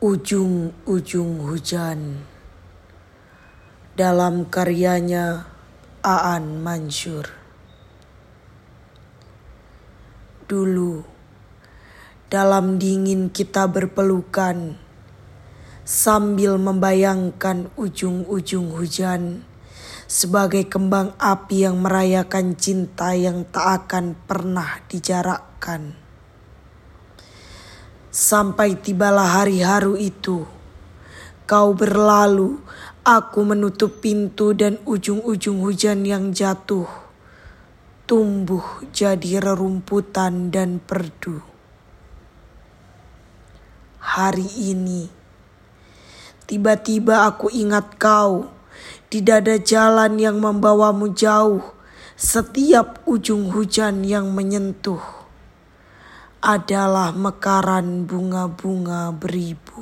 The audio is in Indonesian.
Ujung-ujung hujan dalam karyanya Aan Mansur. Dulu dalam dingin kita berpelukan sambil membayangkan ujung-ujung hujan sebagai kembang api yang merayakan cinta yang tak akan pernah dijarakkan. Sampai tibalah hari haru itu, kau berlalu, aku menutup pintu dan ujung-ujung hujan yang jatuh tumbuh jadi rerumputan dan perdu. Hari ini, tiba-tiba aku ingat kau di dada jalan yang membawamu jauh, setiap ujung hujan yang menyentuh adalah mekaran bunga-bunga beribu.